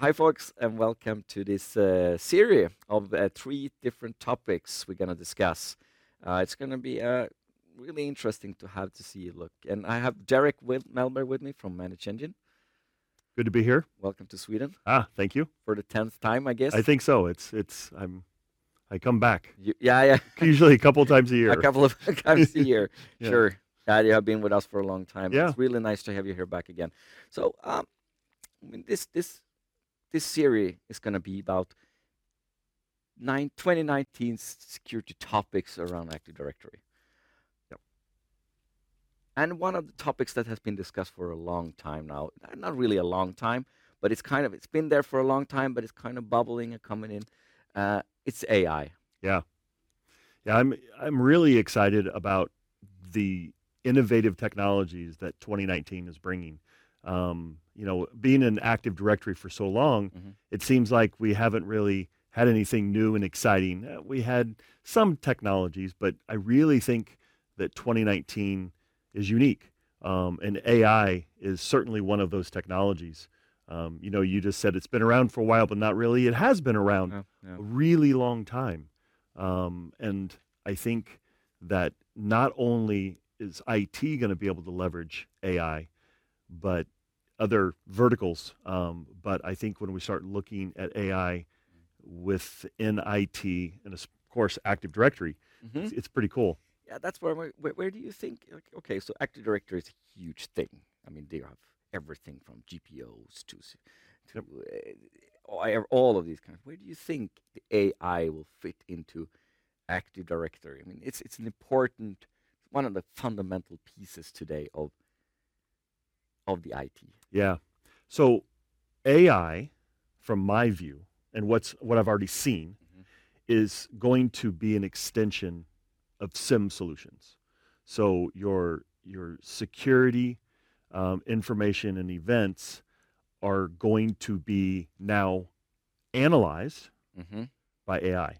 Hi, folks, and welcome to this uh, series of uh, three different topics we're going to discuss. Uh, it's going to be uh, really interesting to have to see you look. And I have Derek Wil- Melber with me from ManageEngine. Good to be here. Welcome to Sweden Ah, thank you. for the tenth time, I guess. I think so. It's it's I'm I come back You- yeah, yeah, usually a couple times a year. a couple of times a year. Yeah. Sure. Yeah, you have been with us for a long time. Yeah. It's really nice to have you here back again. So, um, I mean, this this this series is going to be about nine, 2019 s- security topics around Active Directory. Yep. And one of the topics that has been discussed for a long time now, not really a long time, but it's kind of it's been there for a long time, but it's kind of bubbling and coming in. Uh, it's AI. Yeah. Yeah, I'm I'm really excited about the innovative technologies that 2019 is bringing. Um, you know, being in Active Directory for so long, Mhm. it seems like we haven't really had anything new and exciting. Uh, we had some technologies, but I really think that 2019 is unique. Um, and AI is certainly one of those technologies. Um, you know, you just said it's been around for a while, but not really. It has been around a really long time. Um, and I think that not only is IT going to be able to leverage AI, but other verticals. Um, but I think when we start looking at AI within IT and of course Active Directory, Mhm. it's, it's pretty cool. Yeah, that's where, where where where do you think? Okay, so Active Directory is a huge thing. I mean, they have everything from GPOs to to uh, all of these kind. Where do you think the AI will fit into Active Directory? I mean, it's it's an important one of the fundamental pieces today of of the IT. Yeah. So AI, from my view, and what's what I've already seen, Mhm. is going to be an extension of SIEM solutions. So your your security um, information and events are going to be now analyzed Mm-hmm. by AI.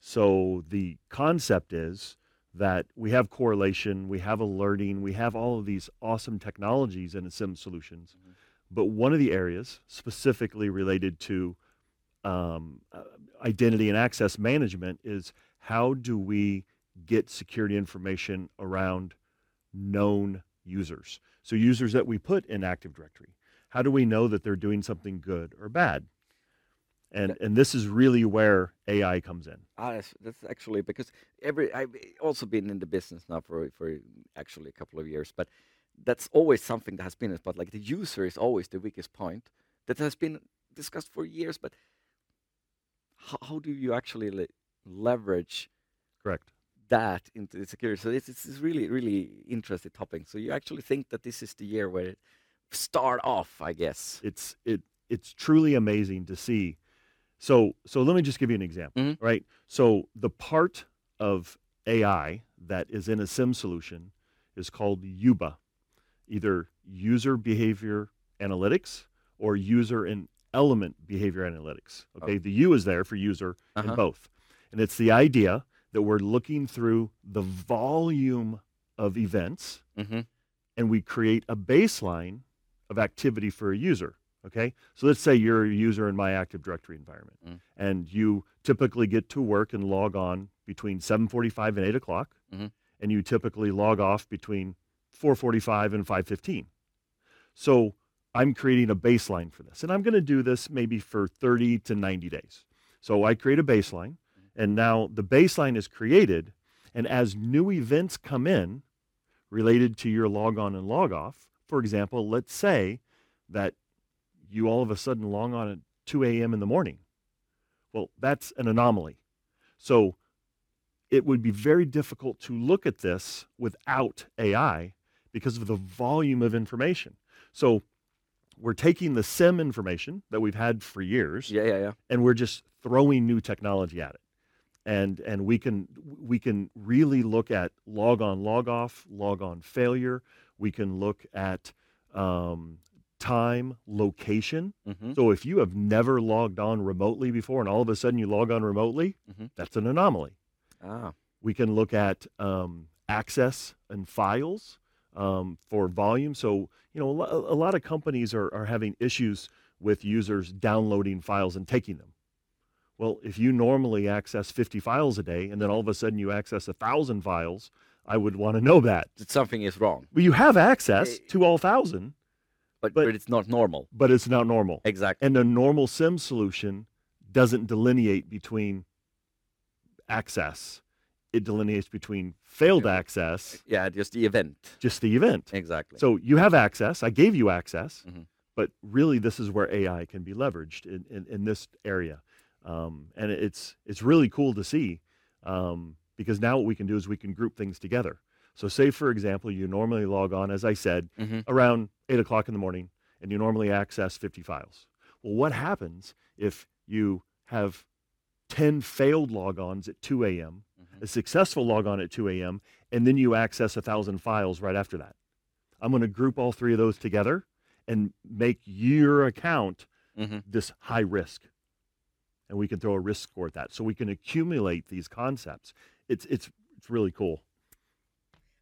So the concept is that we have correlation, we have alerting, we have all of these awesome technologies and SIEM solutions. Mhm. But one of the areas specifically related to um, uh, identity and access management is how do we get security information around known users? So users that we put in Active Directory. How do we know that they're doing something good or bad? And and this is really where AI comes in. Ah, that's, that's actually because every I've also been in the business now for for actually a couple of years, but that's always something that has been. But like the user is always the weakest point that has been discussed for years. But how, how do you actually le- leverage Correct. that into the security? So this is really really interesting topic. So you actually think that this is the year where it start off, I guess. It's it it's truly amazing to see. So so let me just give you an example, Mhm. right? So the part of AI that is in a SIEM solution is called UBA, either user behavior analytics or user and element behavior analytics. Okay, the U is there for user Uh-huh. in both. And it's the idea that we're looking through the volume of events Mm-hmm. and we create a baseline of activity for a user. Okay, so let's say you're a user in my Active Directory environment, Mm. and you typically get to work and log on between 7:45 and 8 o'clock, Mhm. and you typically log off between 4:45 and 5:15. So I'm creating a baseline for this, and I'm going to do this maybe for 30 to 90 days. So I create a baseline, and now the baseline is created, and as new events come in related to your log on and log off, for example, let's say that you all of a sudden log on at 2 a.m. in the morning. Well, that's an anomaly. So it would be very difficult to look at this without AI because of the volume of information. So we're taking the SIEM information that we've had for years Yeah, yeah, yeah. and we're just throwing new technology at it and and we can we can really look at log on log off log on failure we can look at um, time location Mm-hmm. so if you have never logged on remotely before and all of a sudden you log on remotely Mhm. that's an anomaly Ah, we can look at um, access and files um, for volume. So, you know, a, a lot of companies are, are having issues with users downloading files and taking them. Well, if you normally access 50 files a day and then all of a sudden you access a thousand files, I would want to know that. That something is wrong, Well, you have access Eh, to all thousand, but, But- but it's not normal. but it's not normal. Exactly. And a normal SIEM solution doesn't delineate between access. It delineates between failed Yeah. access, Yeah, just the event. just the event. Exactly. So you have access. I gave you access, Mhm. but really this is where AI can be leveraged in, in, in this area. Um, and it's it's really cool to see um, because now what we can do is we can group things together. So say for example, you normally log on, as I said, Mhm. around eight o'clock in the morning, and you normally access 50 files. Well, what happens if you have 10 failed logons at 2 a.m., Mhm. a successful logon at 2 a.m., and then you access a thousand files right after that? I'm going to group all three of those together and make your account Mhm. this high risk. And we can throw a risk score at that. So we can accumulate these concepts. It's it's it's really cool.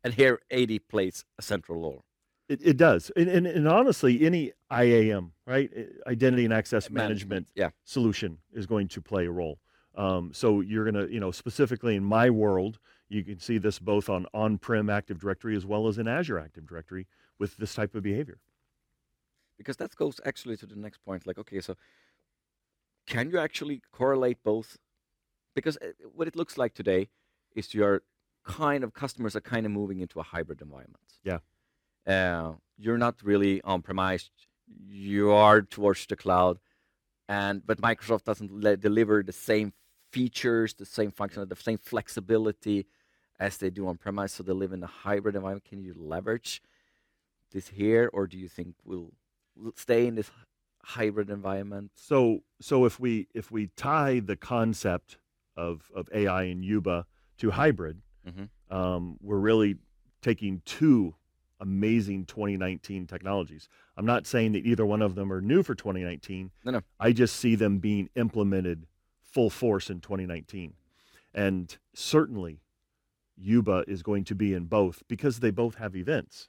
And here, AD plays a central role. It, it does. And, and, and honestly, any IAM, right? Identity and access management Yeah. solution is going to play a role. Um, so you're going to, you know, specifically in my world, you can see this both on on-prem Active Directory as well as in Azure Active Directory with this type of behavior. because that goes actually to the next point like okay so can you actually correlate both because uh, what it looks like today is your kind of customers are kind of moving into a hybrid environment. Yeah. uh, you're not really on premise you are towards the cloud. And but microsoft doesn't le- deliver the same features the same function the same flexibility as they do on premise so they live in a hybrid environment. Can you leverage this here? Or do you think we'll stay in this hybrid environment. So so if we if we tie the concept of of AI and UBA to hybrid, Mhm. um, we're really taking two amazing 2019 technologies. I'm not saying that either one of them are new for 2019. No, no. I just see them being implemented full force in 2019, and certainly UBA is going to be in both because they both have events.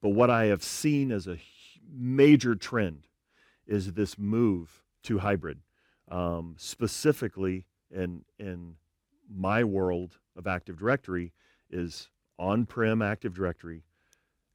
But what I have seen as a major trend is this move to hybrid, um, specifically in in my world of Active Directory is on-prem Active Directory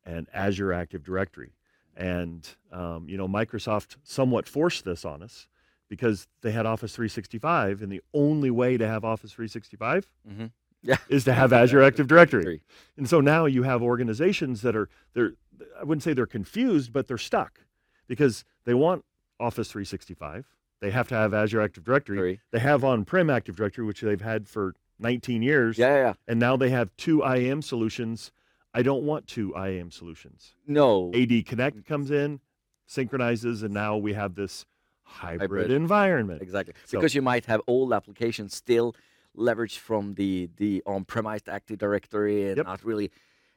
and Azure Active Directory, and um, you know Microsoft somewhat forced this on us because they had Office 365, and the only way to have Office 365 Mhm. Yeah. is to have Azure Active Directory. And so now you have organizations that are they're I wouldn't say they're confused, but they're stuck because they want Office 365. They have to have Azure Active Directory. Agree. They have on-prem Active Directory, which they've had for 19 years, Yeah, yeah, yeah. and now they have two IAM solutions. I don't want two IAM solutions. No. AD Connect comes in, synchronizes, and now we have this hybrid, Hybrid. environment. Exactly. So- because you might have old applications still leveraged from the the on-premise Active Directory and Yep. not really.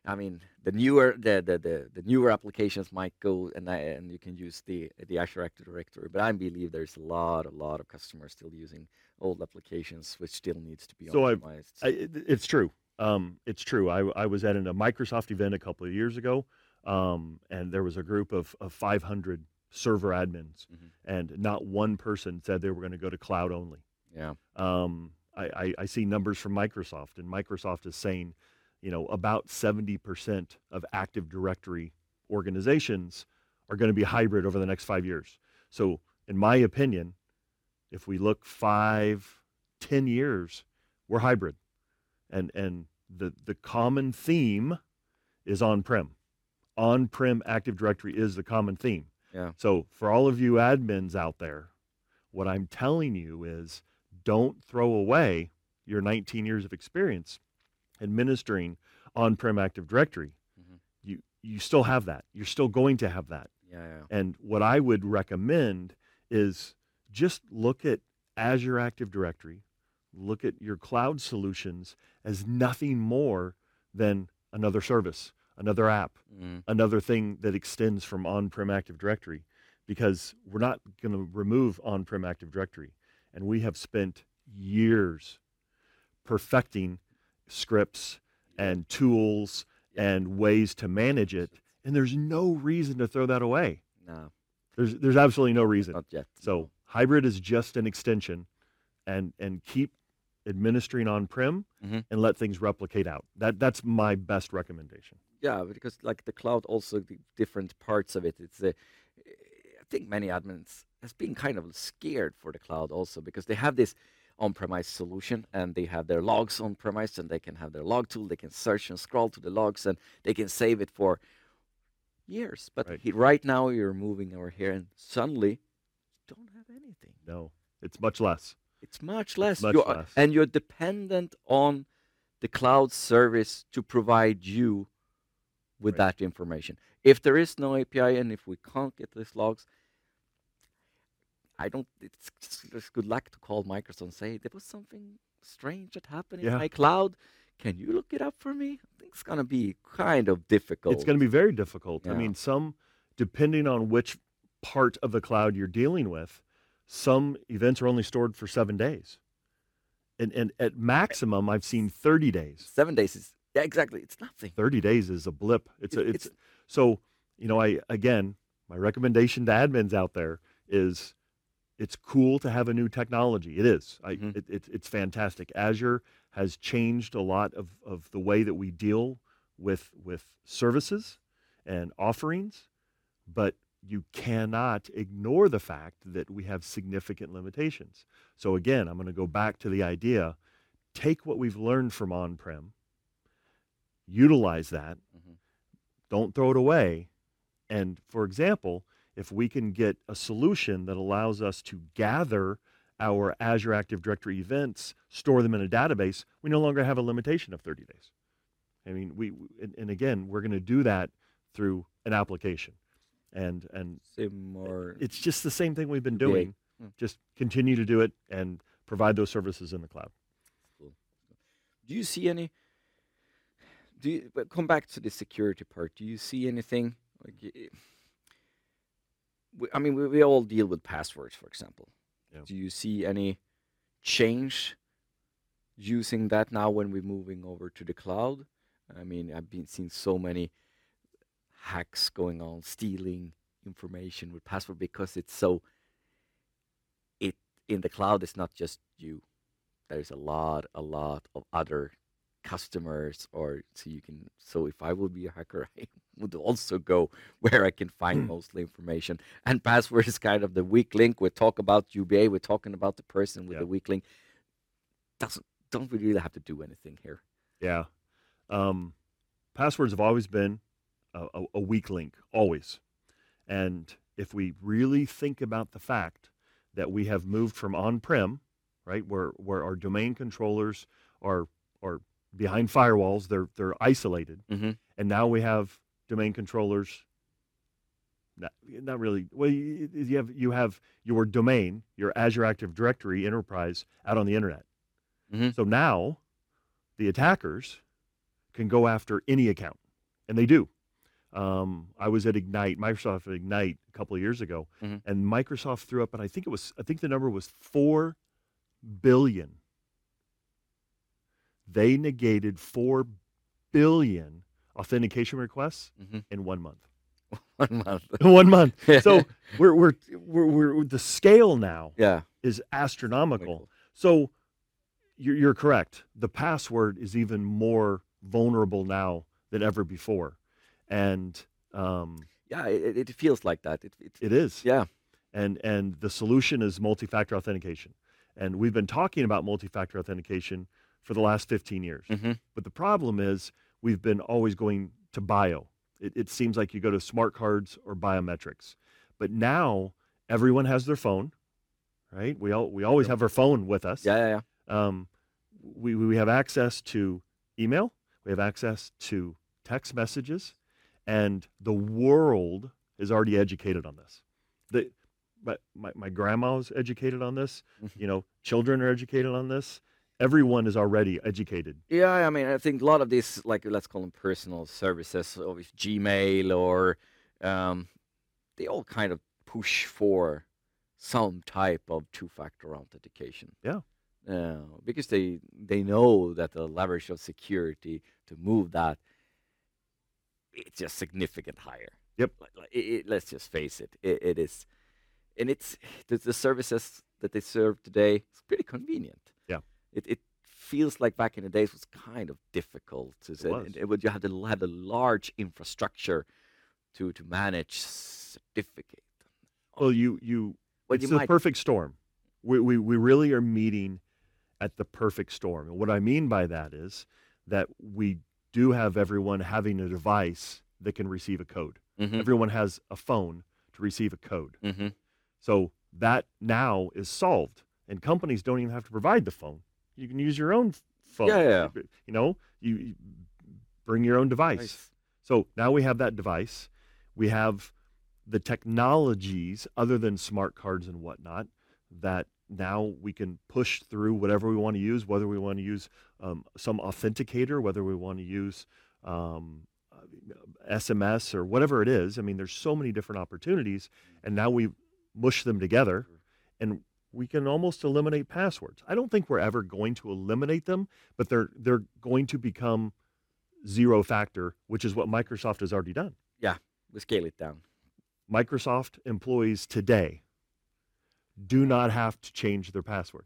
I mean, the newer the the, the, the newer applications might go and I- and you can use the the Azure Active Directory. But I believe there's a lot a lot of customers still using old applications, which still needs to be So I've- I, it's true. Um, it's true. I, I was at a Microsoft event a couple of years ago, um, and there was a group of, of 500 server admins, Mhm. and not one person said they were going to go to cloud only. yeah. Um, I, I, I see numbers from Microsoft, and Microsoft is saying, you know, about 70% of Active Directory organizations are going to be hybrid over the next five years. So, in my opinion, if we look five, ten years, we're hybrid, and and the the common theme is on-prem. On-prem Active Directory is the common theme. Yeah. So for all of you admins out there, what I'm telling you is don't throw away your 19 years of experience administering on-prem Active Directory. Mhm. You you still have that. You're still going to have that. Yeah, yeah. And what I would recommend is just look at Azure Active Directory, look at your cloud solutions as nothing more than another service, another app, Mm. another thing that extends from on-prem Active Directory because we're not going to remove on-prem Active Directory. And we have spent years perfecting scripts and tools and ways to manage it. And there's no reason to throw that away. No. There's there's absolutely no reason. Not yet. So hybrid is just an extension, and and keep administering on prem Mhm. and let things replicate out. That that's my best recommendation. yeah, because like the cloud, also the different parts of it. It's a, I think many admins has been kind of scared for the cloud also because they have this on-premise solution and they have their logs on-premise and they can have their log tool. They can search and scroll to the logs and they can save it for years. But Right. he, right now you're moving over here and suddenly you don't have anything. No, it's much less. It's much less. much You are- uh, less. And you're dependent on the cloud service to provide you with Right. that information. If there is no API and if we can't get these logs, I don't. It's just just good luck to call Microsoft and say there was something strange that happened in Yeah. my cloud. Can you look it up for me? I think it's gonna be kind of difficult. It's going to be very difficult. I mean, some depending on which part of the cloud you're dealing with, some events are only stored for seven days, and and at maximum, I've seen 30 days. seven days is yeah exactly. It's nothing. 30 days is a blip. It's a, It- it's so you know I again my recommendation to admins out there is it's cool to have a new technology. It is. I, Mhm. it, it, it's fantastic. Azure has changed a lot of, of the way that we deal with with services and offerings, but you cannot ignore the fact that we have significant limitations. So again, I'm going to go back to the idea: take what we've learned from on-prem, utilize that, Mhm. don't throw it away. And for example, if we can get a solution that allows us to gather our Azure Active Directory events, store them in a database, we no longer have a limitation of 30 days. I mean, we and, and again, we're going to do that through an application. And and it's just the same thing we've been doing. Mm. Just continue to do it and provide those services in the cloud. Cool. Do you see any? Do you but come back to the security part? Do you see anything? Like, we, I mean, we, we all deal with passwords, for example. Yeah. Do you see any change using that now when we're moving over to the cloud? I mean, I've been seeing so many hacks going on, stealing information with password because it's so. It in the cloud, it's not just you there's a lot a lot of other customers or so you can so if i would be a hacker i would also go where i can find mostly information and password is kind of the weak link we talk about UBA we're talking about the person with Yeah. the weak link doesn't don't we really have to do anything here Yeah. Um, passwords have always been a, a, a weak link, always. And if we really think about the fact that we have moved from on-prem, right, where where our domain controllers are are behind firewalls, they're they're isolated, mm-hmm. and now we have domain controllers. Not, not really. Well, you, you have you have your domain, your Azure Active Directory enterprise out on the internet. Mhm. So now, the attackers can go after any account, and they do. Um, I was at Ignite, Microsoft at Ignite a couple of years ago, Mhm. and Microsoft threw up, and I think it was, I think the number was four billion. They negated four billion authentication requests Mhm. in one month. one month one month. So we're, we're we're we're the scale now yeah is astronomical. So you're, you're correct. The password is even more vulnerable now than ever before, and um, yeah it, it feels like that it, it, it is. yeah And and the solution is multi-factor authentication, and we've been talking about multi-factor authentication for the last 15 years. hmm But the problem is we've been always going to bio. It, it seems like you go to smart cards or biometrics. But now everyone has their phone, right? We all we always have our phone with us. yeah yeah yeah Um, we we have access to email. We have access to text messages, and the world is already educated on this. The my my, my grandma's educated on this. Mhm. You know, children are educated on this. Everyone is already educated. Yeah, I mean, I think a lot of these, like let's call them personal services, or Gmail, or um, they all kind of push for some type of two-factor authentication. Yeah. Uh, because they they know that the leverage of security to move that it's just significant higher. Yep. Like, it, it- let's just face it, it, it is, and it's the, the services that they serve today. It's pretty convenient. It it feels like back in the days was kind of difficult to say. was. and It would you had to have a large infrastructure to to manage certificate. Well, you you Well, it's you the might perfect storm. We, we we really are meeting at the perfect storm. And what I mean by that is that we do have everyone having a device that can receive a code. Mhm, Everyone has a phone to receive a code. mhm. So that now is solved, and companies don't even have to provide the phone. You can use your own phone. Yeah, yeah, You know, you, you bring your own device. Nice. So now we have that device. We have the technologies other than smart cards and whatnot that now we can push through whatever we want to use, whether we want to use um, some authenticator, whether we want to use um, SMS or whatever it is. I mean, there's so many different opportunities, and now we mush them together, and we can almost eliminate passwords. I don't think we're ever going to eliminate them, but they're they're going to become zero factor, which is what Microsoft has already done. Yeah, we scale it down. Microsoft employees today do not have to change their password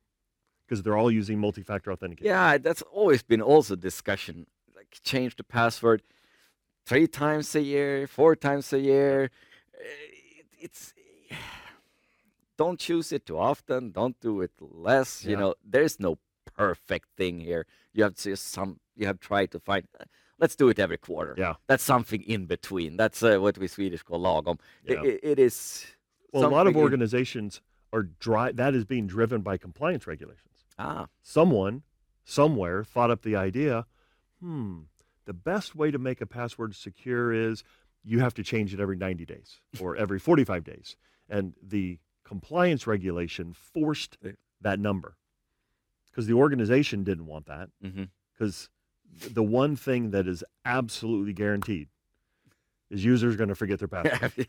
because they're all using multi-factor authentication. Yeah, that's always been also discussion. Like change the password three times a year, four times a year. Eh, It's don't choose it too often. Don't do it less. You know, there's no perfect thing here. You have to just some. You have tried to find. Let's do it every quarter. Yeah. That's something in between. That's uh, what we Swedish call lagom. Yeah. i- it is. Well, a lot of organizations are dry. That is being driven by compliance regulations. Ah, Someone, somewhere, thought up the idea. Hmm. The best way to make a password secure is you have to change it every 90 days or every 45 days, and the compliance regulation forced that number because the organization didn't want that. Mm-hmm. because the one thing that is absolutely guaranteed is users are going to forget their password.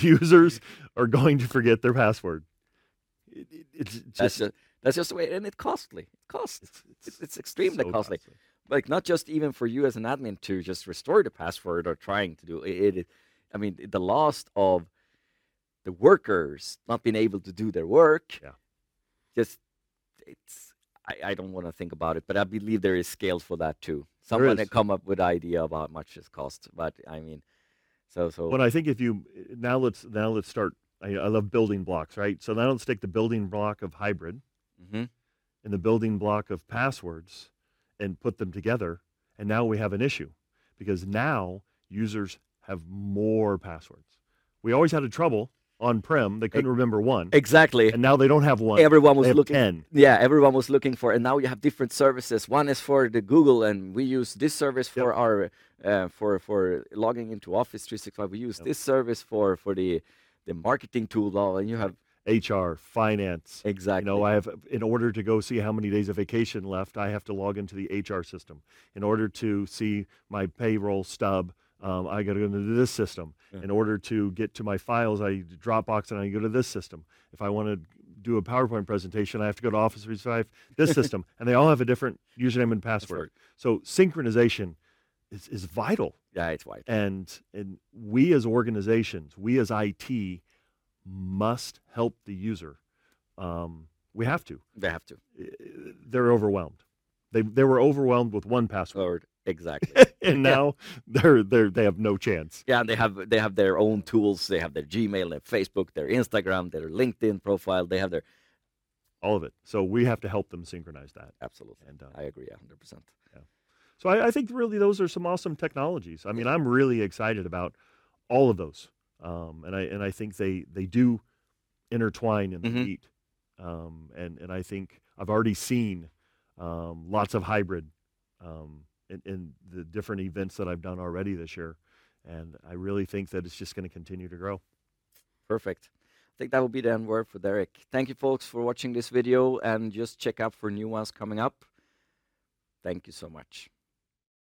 users are going to forget their password. It, it- it's That's just just, that's just the way, and it's costly. It costs. it's, It's, it's extremely so costly. Like not just even for you as an admin to just restore the password or trying to do it. it I mean, the loss of the workers not being able to do their work. Yeah. Just it's. I, I don't want to think about it, but I believe there is scales for that too. Someone had come up with idea about how much this costs, but I mean, so so. When I think if you now let's now let's start. I, I love building blocks, right? So now let's take the building block of hybrid hmm and the building block of passwords and put them together, and now we have an issue because now users have more passwords. We always had a trouble on prem; they couldn't remember one, Exactly. and now they don't have one. Everyone was looking. ten. Yeah, everyone was looking for, and now you have different services. One is for the Google, and we use this service for our uh, for for logging into Office 365. We use Yep. this service for for the the marketing tool, and you have HR, finance. exactly. You know, I have in order to go see how many days of vacation left, I have to log into the HR system. In order to see my payroll stub, um, I got to go into this system. Yeah. In order to get to my files, I Dropbox and I go to this system. If I want to do a PowerPoint presentation, I have to go to Office 365, this system, and they all have a different username and password. So synchronization is, is vital. yeah, it's white. and and we as organizations, we as IT, must help the user. Um, we have to. They have to. They're overwhelmed. They they were overwhelmed with one password, Or exactly. and now they're they're they have no chance. yeah, and they have they have their own tools. They have their Gmail, their Facebook, their Instagram, their LinkedIn profile. They have their All of it. So we have to help them synchronize that. absolutely. And uh, I agree, hundred percent. Yeah. So I, I think really those are some awesome technologies. I mean, I'm really excited about all of those, um, and I and I think they they do intertwine and they Mhm. meet. Um, and and I think I've already seen um, lots of hybrid um, in, in the different events that I've done already this year, and I really think that it's just going to continue to grow. Perfect. I think that will be the end word for Derek. Thank you, folks, for watching this video, and just check out for new ones coming up. Thank you so much.